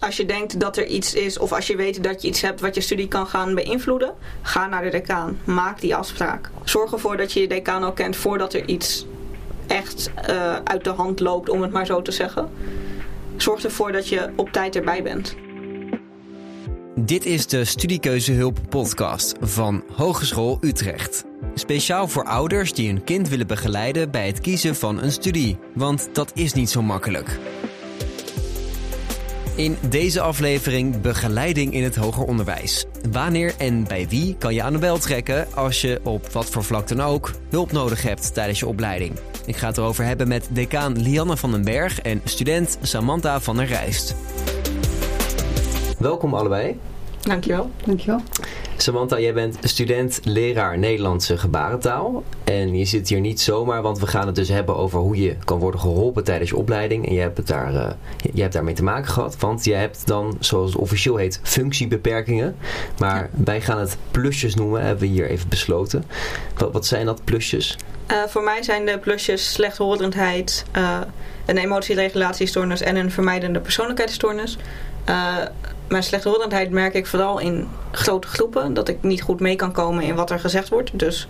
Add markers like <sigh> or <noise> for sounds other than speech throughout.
Als je denkt dat er iets is of als je weet dat je iets hebt wat je studie kan gaan beïnvloeden, ga naar de decaan. Maak die afspraak. Zorg ervoor dat je je decaan al kent voordat er iets echt uh, uit de hand loopt, om het maar zo te zeggen. Zorg ervoor dat je op tijd erbij bent. Dit is de Studiekeuzehulp podcast van Hogeschool Utrecht. Speciaal voor ouders die hun kind willen begeleiden bij het kiezen van een studie. Want dat is niet zo makkelijk. In deze aflevering begeleiding in het hoger onderwijs. Wanneer en bij wie kan je aan de bel trekken als je op wat voor vlak dan ook hulp nodig hebt tijdens je opleiding? Ik ga het erover hebben met decaan Lianne van den Berg en student Samantha van der Rijst. Welkom allebei. Dankjewel. Dankjewel. Samantha, jij bent student leraar Nederlandse gebarentaal. En je zit hier niet zomaar, want we gaan het dus hebben over hoe je kan worden geholpen tijdens je opleiding. En je hebt, het daar, uh, je hebt daarmee te maken gehad, want je hebt dan, zoals het officieel heet, functiebeperkingen. Maar wij gaan het plusjes noemen, hebben we hier even besloten. Wat, wat zijn dat plusjes? Uh, voor mij zijn de plusjes slechthorendheid, uh, een emotieregulatiestoornis en een vermijdende persoonlijkheidsstoornis. Mijn slechthorendheid merk ik vooral in grote groepen. Dat ik niet goed mee kan komen in wat er gezegd wordt. Dus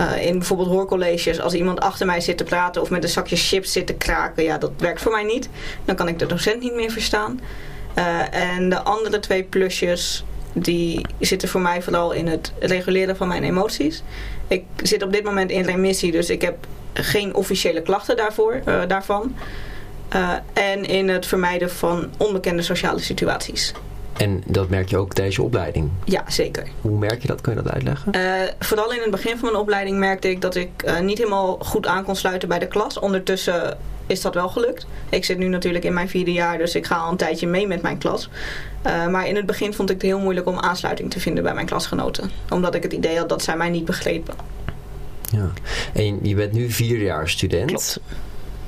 uh, in bijvoorbeeld hoorcolleges, als iemand achter mij zit te praten of met een zakje chips zit te kraken, ja, dat werkt voor mij niet. Dan kan ik de docent niet meer verstaan. Uh, en de andere twee plusjes, die zitten voor mij vooral in het reguleren van mijn emoties. Ik zit op dit moment in remissie, dus ik heb geen officiële klachten daarvoor, uh, daarvan. Uh, en in het vermijden van onbekende sociale situaties. En dat merk je ook tijdens je opleiding? Ja, zeker. Hoe merk je dat? Kun je dat uitleggen? Uh, vooral in het begin van mijn opleiding merkte ik dat ik uh, niet helemaal goed aan kon sluiten bij de klas. Ondertussen is dat wel gelukt. Ik zit nu natuurlijk in mijn vierde jaar, dus ik ga al een tijdje mee met mijn klas. Uh, maar in het begin vond ik het heel moeilijk om aansluiting te vinden bij mijn klasgenoten. Omdat ik het idee had dat zij mij niet begrepen. Ja. En je bent nu vierdejaars student. Klopt.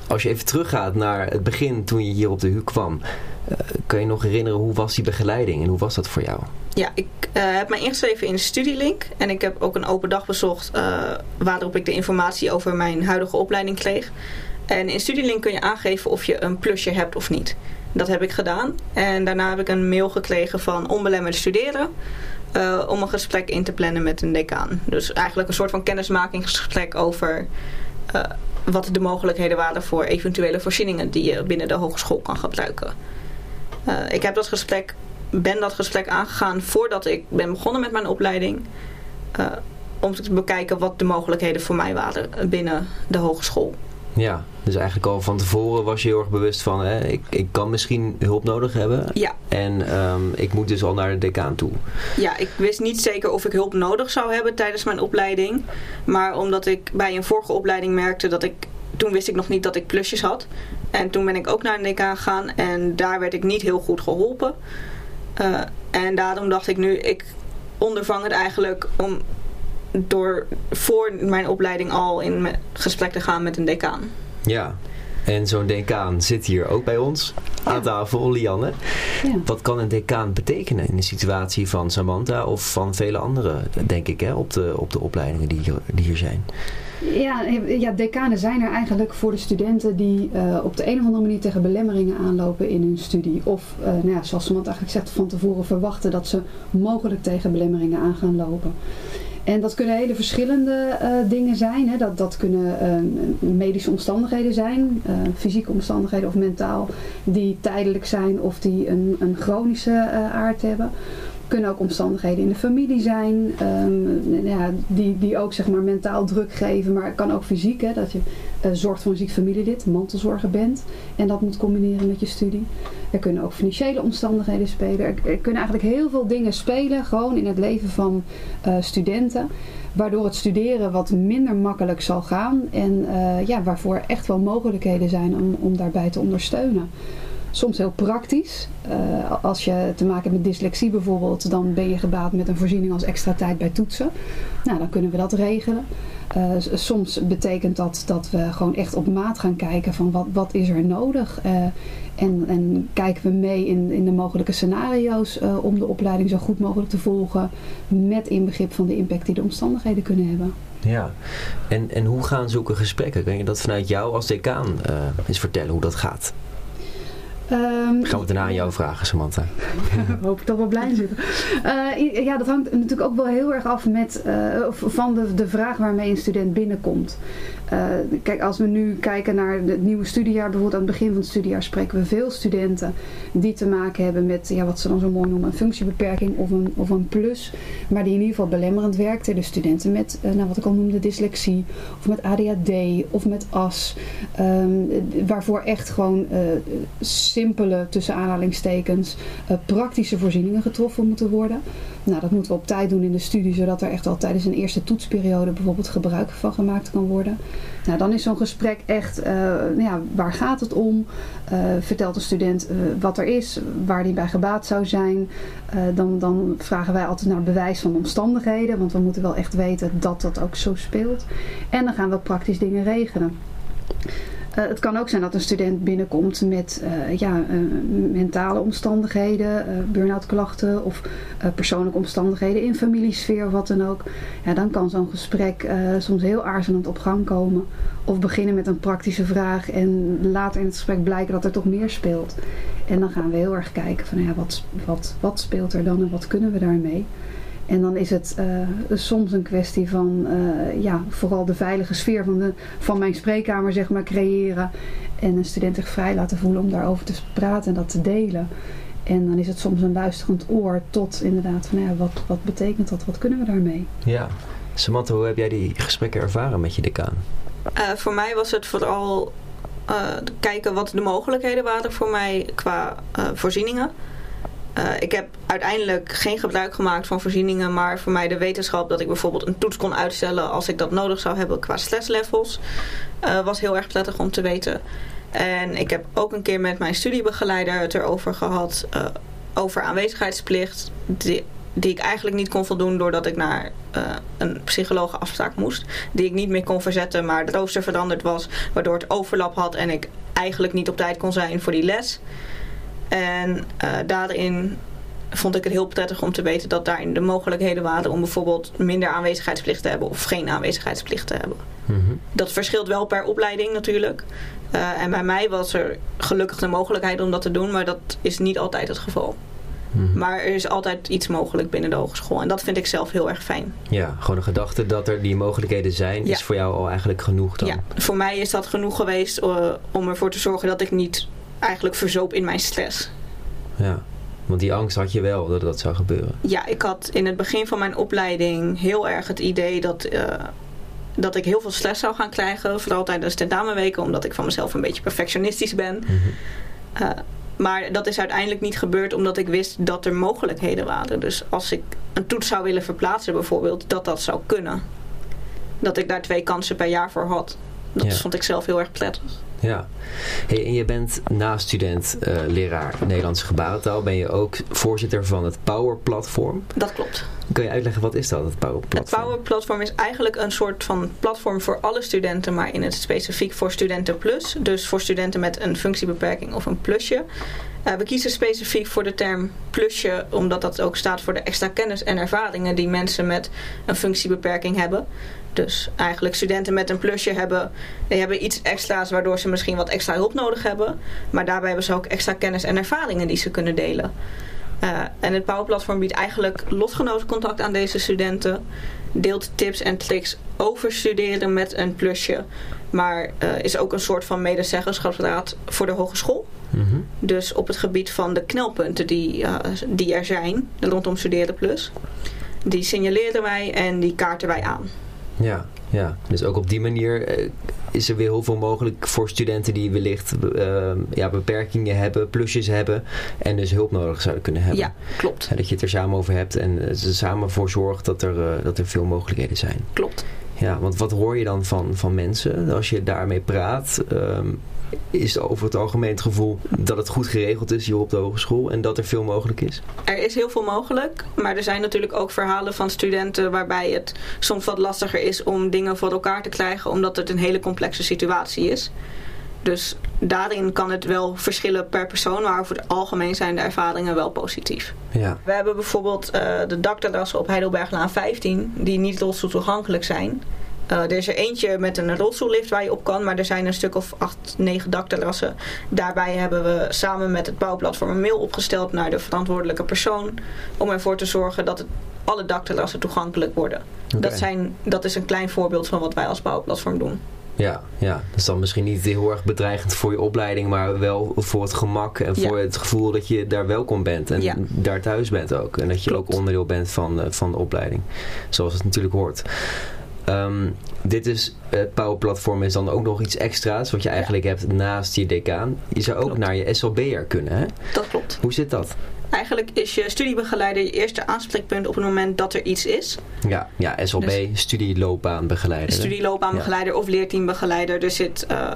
Als je even teruggaat naar het begin toen je hier op de HU kwam. Uh, kan je nog herinneren hoe was die begeleiding en hoe was dat voor jou? Ja, ik uh, heb mij ingeschreven in Studielink. En ik heb ook een open dag bezocht uh, waarop ik de informatie over mijn huidige opleiding kreeg. En in Studielink kun je aangeven of je een plusje hebt of niet. Dat heb ik gedaan. En daarna heb ik een mail gekregen van onbelemmerd studeren. Om een gesprek in te plannen met een decaan. Dus eigenlijk een soort van kennismakingsgesprek over wat de mogelijkheden waren voor eventuele voorzieningen die je binnen de hogeschool kan gebruiken. Uh, ik heb dat gesprek, ben dat gesprek aangegaan voordat ik ben begonnen met mijn opleiding. Uh, om te bekijken wat de mogelijkheden voor mij waren binnen de hogeschool. Ja, dus eigenlijk al van tevoren was je heel erg bewust van, hè, ik, ik kan misschien hulp nodig hebben. Ja. En um, ik moet dus al naar de decaan toe. Ja, ik wist niet zeker of ik hulp nodig zou hebben tijdens mijn opleiding. Maar omdat ik bij een vorige opleiding merkte dat ik, toen wist ik nog niet dat ik plusjes had. En toen ben ik ook naar een decaan gegaan en daar werd ik niet heel goed geholpen. Uh, en daarom dacht ik nu, ik ondervang het eigenlijk om door voor mijn opleiding al in gesprek te gaan met een decaan. Ja, en zo'n decaan zit hier ook bij ons aan tafel, Lianne. Ja. Wat kan een decaan betekenen in de situatie van Samantha of van vele anderen, denk ik, hè, op, de, op de opleidingen die hier, die hier zijn? Ja, ja, decanen zijn er eigenlijk voor de studenten die uh, op de een of andere manier tegen belemmeringen aanlopen in hun studie. Of, uh, nou ja, zoals Samantha eigenlijk zegt, van tevoren verwachten dat ze mogelijk tegen belemmeringen aan gaan lopen. En dat kunnen hele verschillende uh, dingen zijn. Hè. Dat, dat kunnen uh, medische omstandigheden zijn, uh, fysieke omstandigheden of mentaal, die tijdelijk zijn of die een, een chronische aard hebben. Kunnen ook omstandigheden in de familie zijn, um, ja, die, die ook zeg maar, mentaal druk geven, maar het kan ook fysiek, hè, dat je zorgt voor een ziek familielid, mantelzorger bent en dat moet combineren met je studie. Er kunnen ook financiële omstandigheden spelen. Er, kunnen eigenlijk heel veel dingen spelen, gewoon in het leven van uh, studenten. Waardoor het studeren wat minder makkelijk zal gaan. En uh, ja, waarvoor echt wel mogelijkheden zijn om, om daarbij te ondersteunen. Soms heel praktisch. Uh, als je te maken hebt met dyslexie bijvoorbeeld, dan ben je gebaat met een voorziening als extra tijd bij toetsen. Nou, dan kunnen we dat regelen. Uh, soms betekent dat dat we gewoon echt op maat gaan kijken van wat, wat is er nodig. Uh, en, en kijken we mee in, in de mogelijke scenario's om de opleiding zo goed mogelijk te volgen. Met inbegrip van de impact die de omstandigheden kunnen hebben. Ja, en, en hoe gaan zulke gesprekken? Kan je dat vanuit jou als decaan eens vertellen hoe dat gaat? Ehm, Gaan we daarna aan jou vragen, Samantha. <laughs> hoop ik dat we blij zitten. Uh, ja, dat hangt natuurlijk ook wel heel erg af met, uh, van de, de vraag waarmee een student binnenkomt. Uh, kijk, als we nu kijken naar het nieuwe studiejaar, bijvoorbeeld aan het begin van het studiejaar spreken we veel studenten die te maken hebben met ja, wat ze dan zo mooi noemen een functiebeperking of een, of een plus, maar die in ieder geval belemmerend werkten. Dus studenten met, nou, wat ik al noemde, dyslexie of met ADHD of met AS, um, waarvoor echt gewoon simpele, tussen aanhalingstekens, praktische voorzieningen getroffen moeten worden. Nou, dat moeten we op tijd doen in de studie, zodat er echt al tijdens een eerste toetsperiode bijvoorbeeld gebruik van gemaakt kan worden. Nou, dan is zo'n gesprek echt, uh, ja, waar gaat het om? Uh, vertelt de student wat er is, waar die bij gebaat zou zijn. dan, dan vragen wij altijd naar bewijs van omstandigheden, want we moeten wel echt weten dat dat ook zo speelt. En dan gaan we praktisch dingen regelen. Uh, het kan ook zijn dat een student binnenkomt met uh, ja, uh, mentale omstandigheden, burn-out klachten of persoonlijke omstandigheden in familiesfeer of wat dan ook. Ja, dan kan zo'n gesprek soms heel aarzelend op gang komen. Of beginnen met een praktische vraag en later in het gesprek blijken dat er toch meer speelt. En dan gaan we heel erg kijken van ja, wat, wat, wat speelt er dan en wat kunnen we daarmee. En dan is het uh, soms een kwestie van uh, ja, vooral de veilige sfeer van, de, van mijn spreekkamer zeg maar, creëren. En een student zich vrij laten voelen om daarover te praten en dat te delen. En dan is het soms een luisterend oor tot inderdaad van ja, wat, wat betekent dat, wat kunnen we daarmee? Ja, Samantha, hoe heb jij die gesprekken ervaren met je decaan? Uh, voor mij was het vooral kijken wat de mogelijkheden waren voor mij qua voorzieningen. Uh, ik heb uiteindelijk geen gebruik gemaakt van voorzieningen, maar voor mij de wetenschap dat ik bijvoorbeeld een toets kon uitstellen als ik dat nodig zou hebben qua stresslevels, uh, was heel erg prettig om te weten. En ik heb ook een keer met mijn studiebegeleider het erover gehad, uh, over aanwezigheidsplicht, die, die, ik eigenlijk niet kon voldoen doordat ik naar een psychologenafspraak moest. Die ik niet meer kon verzetten, maar het rooster veranderd was, waardoor het overlap had en ik eigenlijk niet op tijd kon zijn voor die les. En uh, daarin vond ik het heel prettig om te weten dat daarin de mogelijkheden waren om bijvoorbeeld minder aanwezigheidsplicht te hebben of geen aanwezigheidsplicht te hebben. Mm -hmm. Dat verschilt wel per opleiding natuurlijk. Uh, en bij mij was er gelukkig de mogelijkheid om dat te doen, maar dat is niet altijd het geval. Mm -hmm. Maar er is altijd iets mogelijk binnen de hogeschool. En dat vind ik zelf heel erg fijn. Ja, gewoon de gedachte dat er die mogelijkheden zijn, ja. is voor jou al eigenlijk genoeg dan? Ja, voor mij is dat genoeg geweest uh, om ervoor te zorgen dat ik niet eigenlijk verzoop in mijn stress. Ja, want die angst had je wel dat dat zou gebeuren. Ja, ik had in het begin van mijn opleiding heel erg het idee dat, uh, dat ik heel veel stress zou gaan krijgen. Vooral tijdens tentamenweken, omdat ik van mezelf een beetje perfectionistisch ben. Mm -hmm. uh, maar dat is uiteindelijk niet gebeurd omdat ik wist dat er mogelijkheden waren. Dus als ik een toets zou willen verplaatsen bijvoorbeeld, dat dat zou kunnen. Dat ik daar twee kansen per jaar voor had. Dat ja. vond ik zelf heel erg prettig. Ja, hey, en je bent naast student uh, leraar Nederlandse gebarentaal, ben je ook voorzitter van het Power Platform. Dat klopt. Kun je uitleggen wat is dat, het Power Platform? Het Power Platform is eigenlijk een soort van platform voor alle studenten, maar in het specifiek voor studenten plus. Dus voor studenten met een functiebeperking of een plusje. Uh, we kiezen specifiek voor de term plusje, omdat dat ook staat voor de extra kennis en ervaringen die mensen met een functiebeperking hebben. Dus eigenlijk studenten met een plusje hebben, die hebben iets extra's waardoor ze misschien wat extra hulp nodig hebben. Maar daarbij hebben ze ook extra kennis en ervaringen die ze kunnen delen. Uh, en het Power Platform biedt eigenlijk lotgenotencontact aan deze studenten. Deelt tips en tricks over studeren met een plusje. Maar uh, is ook een soort van medezeggenschapsraad voor de hogeschool. Mm -hmm. Dus op het gebied van de knelpunten die, uh, die er zijn rondom Studeren Plus. Die signaleren wij en die kaarten wij aan. Ja, ja, dus ook op die manier uh, is er weer heel veel mogelijk voor studenten die wellicht uh, ja, beperkingen hebben, plusjes hebben en dus hulp nodig zouden kunnen hebben. Ja, klopt. Ja, dat je het er samen over hebt en uh, ze samen voor zorgt dat er, uh, dat er veel mogelijkheden zijn. Klopt. Ja, want wat hoor je dan van, van mensen als je daarmee praat? Um, is over het algemeen het gevoel dat het goed geregeld is hier op de hogeschool en dat er veel mogelijk is? Er is heel veel mogelijk, maar er zijn natuurlijk ook verhalen van studenten waarbij het soms wat lastiger is om dingen voor elkaar te krijgen omdat het een hele complexe situatie is. Dus daarin kan het wel verschillen per persoon, maar over het algemeen zijn de ervaringen wel positief. Ja. We hebben bijvoorbeeld uh, de dakterrassen op Heidelberglaan 15, die niet losstoel toegankelijk zijn. Uh, er is er eentje met een rolstoellift waar je op kan, maar er zijn een stuk of acht, negen dakterrassen. Daarbij hebben we samen met het bouwplatform een mail opgesteld naar de verantwoordelijke persoon om ervoor te zorgen dat het, alle dakterrassen toegankelijk worden. Dat, zijn, dat is een klein voorbeeld van wat wij als bouwplatform doen. Ja, ja, dat is dan misschien niet heel erg bedreigend voor je opleiding, maar wel voor het gemak en voor het gevoel dat je daar welkom bent en daar thuis bent ook. En dat je ook onderdeel bent van, van de opleiding, zoals het natuurlijk hoort. Ehm, dit is, het Power Platform is dan ook nog iets extra's wat je eigenlijk hebt naast je decaan. Je zou ook naar je SLB'er kunnen, hè? Dat klopt. Hoe zit dat? Eigenlijk is je studiebegeleider je eerste aanspreekpunt op het moment dat er iets is. Ja, ja SLB, dus, studieloopbaanbegeleider. Studieloopbaanbegeleider ja. of leerteambegeleider. Er zit uh,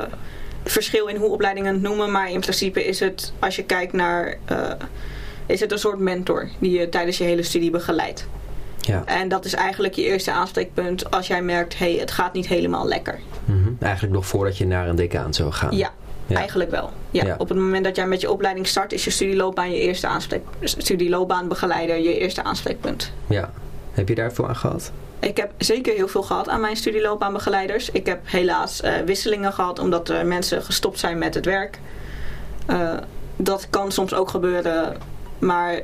verschil in hoe opleidingen het noemen, maar in principe is het, als je kijkt naar, uh, is het een soort mentor die je tijdens je hele studie begeleidt. Ja. En dat is eigenlijk je eerste aanspreekpunt als jij merkt, hé, hey, het gaat niet helemaal lekker. Mm -hmm. Eigenlijk nog voordat je naar een decaan zou gaan. Ja, Eigenlijk wel. Ja. Op het moment dat jij met je opleiding start, is je studieloopbaan je eerste aanspreek, studieloopbaanbegeleider je eerste aanspreekpunt. Ja. Heb je daar veel aan gehad? Ik heb zeker heel veel gehad aan mijn studieloopbaanbegeleiders. Ik heb helaas uh, wisselingen gehad omdat er mensen gestopt zijn met het werk. Uh, dat kan soms ook gebeuren, maar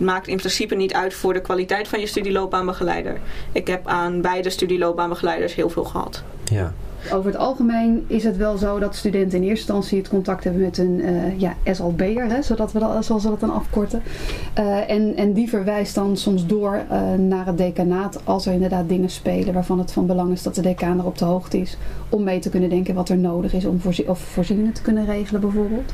maakt in principe niet uit voor de kwaliteit van je studieloopbaanbegeleider. Ik heb aan beide studieloopbaanbegeleiders heel veel gehad. Ja. Over het algemeen is het wel zo dat studenten in eerste instantie het contact hebben met een uh, ja, SLB'er, hè, zodat we dat, zoals we dat dan afkorten. Uh, en, en die verwijst dan soms door uh, naar het decanaat als er inderdaad dingen spelen waarvan het van belang is dat de decaan er op de hoogte is. Om mee te kunnen denken wat er nodig is om voorzie of voorzieningen te kunnen regelen bijvoorbeeld.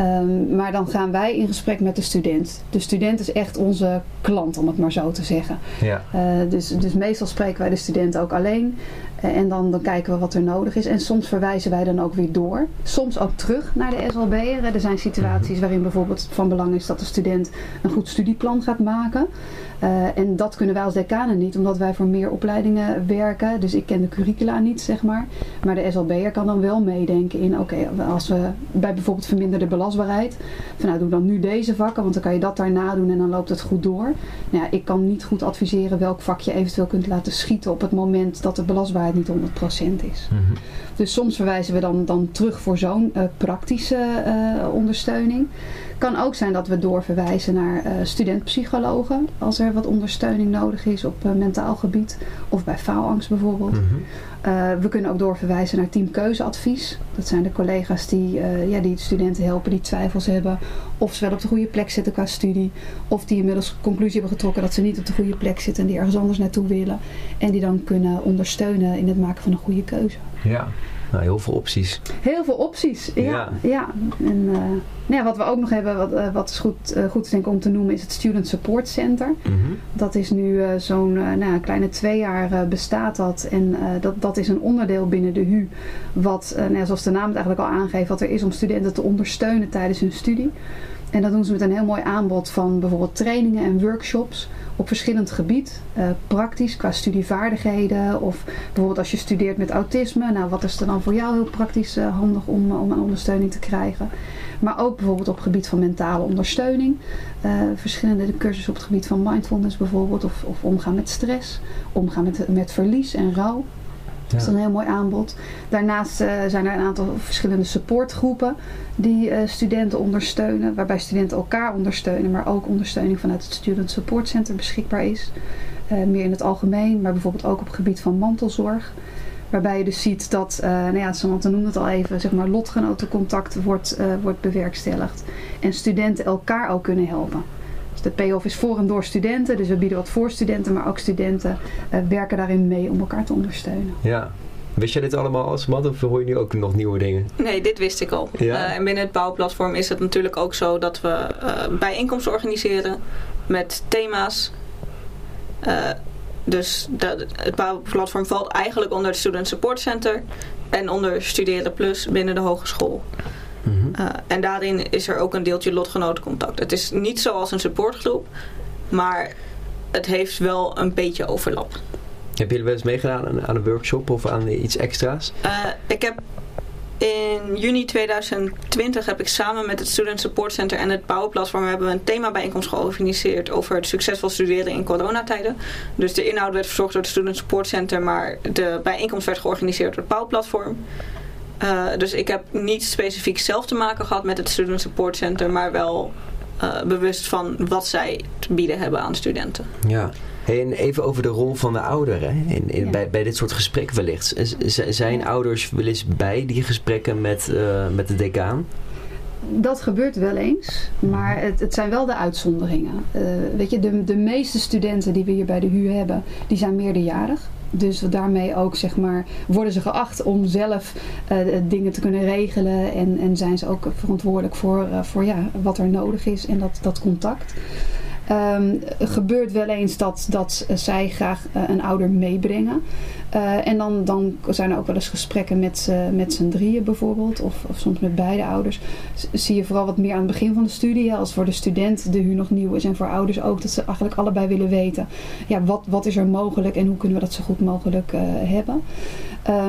Um, maar dan gaan wij in gesprek met de student. De student is echt onze klant, om het maar zo te zeggen. Ja. Uh, dus, dus meestal spreken wij de student ook alleen. Uh, en dan, dan kijken we wat er nodig is. En soms verwijzen wij dan ook weer door. Soms ook terug naar de SLB'er. Er zijn situaties mhm. waarin bijvoorbeeld van belang is dat de student een goed studieplan gaat maken. Uh, en dat kunnen wij als decanen niet, omdat wij voor meer opleidingen werken. Dus ik ken de curricula niet, zeg maar. Maar de SLB'er kan dan wel meedenken in, oké, okay, als we bij bijvoorbeeld verminderde belastbaarheid, van nou doe dan nu deze vakken, want dan kan je dat daarna doen en dan loopt het goed door. Nou ja, ik kan niet goed adviseren welk vak je eventueel kunt laten schieten op het moment dat de belastbaarheid niet 100% is. Mm -hmm. Dus soms verwijzen we dan, dan terug voor zo'n uh, praktische uh, ondersteuning. Kan ook zijn dat we doorverwijzen naar uh, studentpsychologen als er wat ondersteuning nodig is op uh, mentaal gebied of bij faalangst bijvoorbeeld. Mm -hmm. uh, we kunnen ook doorverwijzen naar teamkeuzeadvies. Dat zijn de collega's die, ja, die studenten helpen die twijfels hebben of ze wel op de goede plek zitten qua studie of die inmiddels conclusie hebben getrokken dat ze niet op de goede plek zitten en die ergens anders naartoe willen en die dan kunnen ondersteunen in het maken van een goede keuze. Ja. Nou, heel veel opties. Heel veel opties, ja. ja. ja. En uh, nou ja, wat we ook nog hebben, wat, uh, wat is goed, uh, goed denk om te noemen, is het Student Support Center. Mm -hmm. Dat is nu zo'n nou, kleine twee jaar bestaat dat. En dat, dat is een onderdeel binnen de HU, wat, nou, zoals de naam het eigenlijk al aangeeft, wat er is om studenten te ondersteunen tijdens hun studie. En dat doen ze met een heel mooi aanbod van bijvoorbeeld trainingen en workshops op verschillend gebied. Uh, praktisch qua studievaardigheden of bijvoorbeeld als je studeert met autisme. Nou, wat is er dan voor jou heel praktisch uh, handig om, om een ondersteuning te krijgen. Maar ook bijvoorbeeld op het gebied van mentale ondersteuning. Verschillende cursussen op het gebied van mindfulness bijvoorbeeld. Of, of omgaan met stress. Omgaan met, met verlies en rouw. Dat is een heel mooi aanbod. Daarnaast uh, zijn er een aantal verschillende supportgroepen die uh, studenten ondersteunen. Waarbij studenten elkaar ondersteunen, maar ook ondersteuning vanuit het Student Support Center beschikbaar is. Uh, meer in het algemeen, maar bijvoorbeeld ook op het gebied van mantelzorg. Waarbij je dus ziet dat, nou ja, Samantha noemde het al even, zeg maar lotgenotencontact wordt, wordt bewerkstelligd. En studenten elkaar ook kunnen helpen. De payoff is voor en door studenten. Dus we bieden wat voor studenten, maar ook studenten uh, werken daarin mee om elkaar te ondersteunen. Ja. Wist jij dit allemaal als man of hoor je nu ook nog nieuwe dingen? Nee, dit wist ik al. Ja? Uh, en binnen het bouwplatform is het natuurlijk ook zo dat we uh, bijeenkomsten organiseren met thema's. dus de, het bouwplatform valt eigenlijk onder het Student Support Center en onder Studeren Plus binnen de hogeschool. Mm -hmm. uh, en daarin is er ook een deeltje lotgenotencontact. Het is niet zoals een supportgroep, maar het heeft wel een beetje overlap. Heb jullie wel eens meegedaan aan, aan een workshop of aan iets extra's? Uh, ik heb in juni 2020 heb ik samen met het Student Support Center en het Bouwenplatform hebben we een themabijeenkomst georganiseerd over het succesvol studeren in coronatijden. Dus de inhoud werd verzorgd door het Student Support Center, maar de bijeenkomst werd georganiseerd door het Bouwenplatform. Uh, dus ik heb niet specifiek zelf te maken gehad met het Student Support Center, maar wel uh, bewust van wat zij te bieden hebben aan studenten. Ja. Hey, en even over de rol van de ouder hè? In, in, ja. bij, bij dit soort gesprekken wellicht. Z zijn ouders wel eens bij die gesprekken met, uh, met de decaan? Dat gebeurt wel eens, maar het, het zijn wel de uitzonderingen. Uh, weet je, de, de meeste studenten die we hier bij de HU hebben, die zijn meerderjarig. Dus daarmee ook, zeg maar, worden ze geacht om zelf uh, dingen te kunnen regelen. En, en zijn ze ook verantwoordelijk voor, uh, voor ja, wat er nodig is en dat, dat contact. Um, gebeurt wel eens dat, dat zij graag uh, een ouder meebrengen. Uh, en dan, dan zijn er ook wel eens gesprekken met, met z'n drieën bijvoorbeeld. Of, of soms met beide ouders. Zie je vooral wat meer aan het begin van de studie. Als voor de student de huur nog nieuw is. En voor ouders ook. Dat ze eigenlijk allebei willen weten. Ja, wat, wat is er mogelijk en hoe kunnen we dat zo goed mogelijk uh, hebben.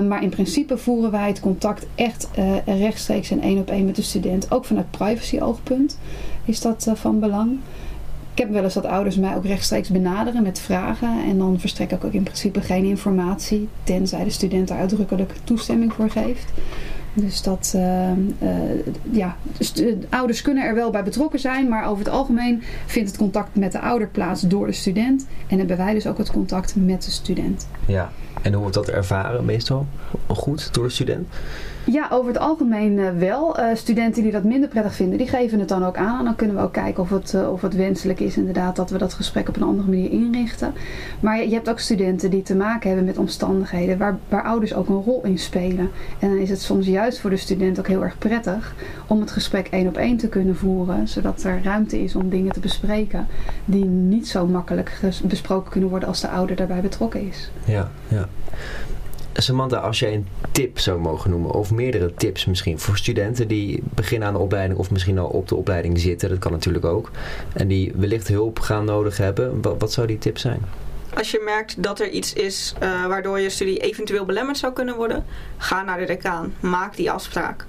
maar in principe voeren wij het contact echt rechtstreeks en één op één met de student. Ook vanuit privacy oogpunt is dat van belang. Ik heb wel eens dat ouders mij ook rechtstreeks benaderen met vragen. En dan verstrek ik ook in principe geen informatie. Tenzij de student daar uitdrukkelijk toestemming voor geeft. Dus dat, uh, uh, ja, dus de ouders kunnen er wel bij betrokken zijn, maar over het algemeen vindt het contact met de ouder plaats door de student. En hebben wij dus ook het contact met de student. Ja, en hoe wordt dat ervaren meestal? Goed door de student? Ja, over het algemeen uh, wel. Uh, studenten die dat minder prettig vinden, die geven het dan ook aan. En dan kunnen we ook kijken of het, uh, of het wenselijk is inderdaad dat we dat gesprek op een andere manier inrichten. Maar je hebt ook studenten die te maken hebben met omstandigheden waar, waar ouders ook een rol in spelen. En dan is het soms juist voor de student ook heel erg prettig om het gesprek één op één te kunnen voeren. Zodat er ruimte is om dingen te bespreken die niet zo makkelijk besproken kunnen worden als de ouder daarbij betrokken is. Ja, ja. Samantha, als jij een tip zou mogen noemen, of meerdere tips misschien, voor studenten die beginnen aan de opleiding of misschien al op de opleiding zitten, dat kan natuurlijk ook, en die wellicht hulp gaan nodig hebben, wat, zou die tip zijn? Als je merkt dat er iets is uh, waardoor je studie eventueel belemmerd zou kunnen worden, ga naar de decaan. Maak die afspraak.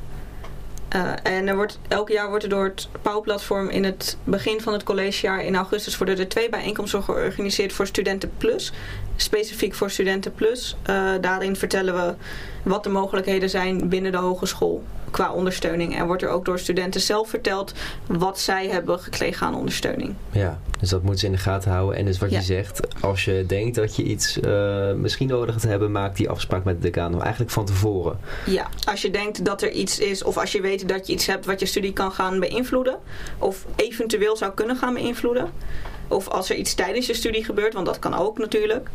Uh, en er wordt, elk jaar wordt er door het POW-platform in het begin van het collegejaar in augustus worden er twee bijeenkomsten georganiseerd voor Studenten Plus. Specifiek voor Studenten Plus. Uh, daarin vertellen we wat de mogelijkheden zijn binnen de hogeschool qua ondersteuning. En wordt er ook door studenten zelf verteld wat zij hebben gekregen aan ondersteuning. Ja, dus dat moeten ze in de gaten houden. En dus wat ja. je zegt, als je denkt dat je iets uh, misschien nodig gaat hebben, maak die afspraak met de decaan eigenlijk van tevoren. Ja, als je denkt dat er iets is of als je weet dat je iets hebt wat je studie kan gaan beïnvloeden of eventueel zou kunnen gaan beïnvloeden. Of als er iets tijdens je studie gebeurt, want dat kan ook natuurlijk.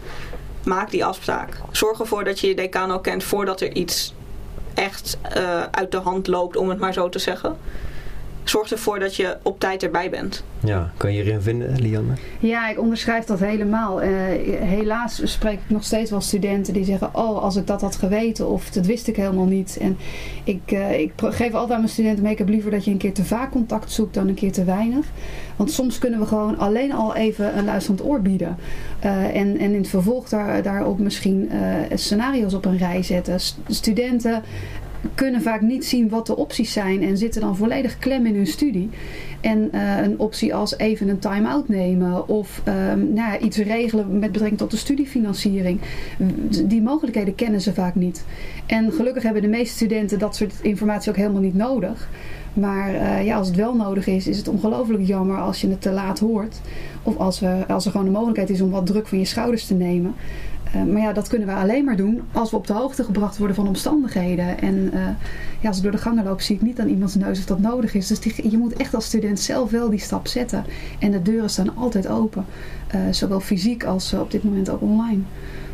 Maak die afspraak. Zorg ervoor dat je je decaan al kent voordat er iets echt uh, uit de hand loopt, om het maar zo te zeggen. Zorg ervoor dat je op tijd erbij bent. Ja, kan je hierin vinden, Lianne? Ja, ik onderschrijf dat helemaal. Uh, helaas spreek ik nog steeds wel studenten die zeggen... oh, als ik dat had geweten of dat wist ik helemaal niet. En ik, uh, ik geef altijd aan mijn studenten mee... ik heb liever dat je een keer te vaak contact zoekt dan een keer te weinig. Want soms kunnen we gewoon alleen al even een luisterend oor bieden. Uh, en, en in het vervolg daar, daarop misschien scenario's op een rij zetten. St studenten kunnen vaak niet zien wat de opties zijn en zitten dan volledig klem in hun studie. En uh, een optie als even een time-out nemen of um, nou ja, iets regelen met betrekking tot de studiefinanciering. Die mogelijkheden kennen ze vaak niet. En gelukkig hebben de meeste studenten dat soort informatie ook helemaal niet nodig. Maar uh, ja, als het wel nodig is, is het ongelooflijk jammer als je het te laat hoort. Of als, we, als er gewoon de mogelijkheid is om wat druk van je schouders te nemen. Uh, maar ja, dat kunnen we alleen maar doen als we op de hoogte gebracht worden van omstandigheden. En uh, ja, als ik door de gangen loop, zie ik niet aan iemands neus of dat nodig is. Dus die, je moet echt als student zelf wel die stap zetten. En de deuren staan altijd open. Uh, zowel fysiek als op dit moment ook online.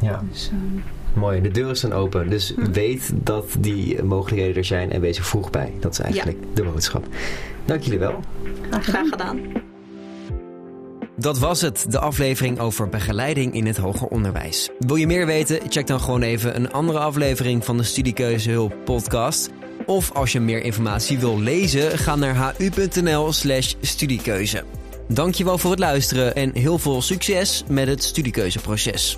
Ja. Dus, Mooi, de deuren staan open. Dus hm. weet dat die mogelijkheden er zijn en wees er vroeg bij. Dat is eigenlijk ja. de boodschap. Dank jullie wel. Graag, Graag gedaan. Dat was het, de aflevering over begeleiding in het hoger onderwijs. Wil je meer weten? Check dan gewoon even een andere aflevering van de Studiekeuzehulp podcast. Of als je meer informatie wil lezen, ga naar hu.nl/slash studiekeuze. Dankjewel voor het luisteren en heel veel succes met het studiekeuzeproces.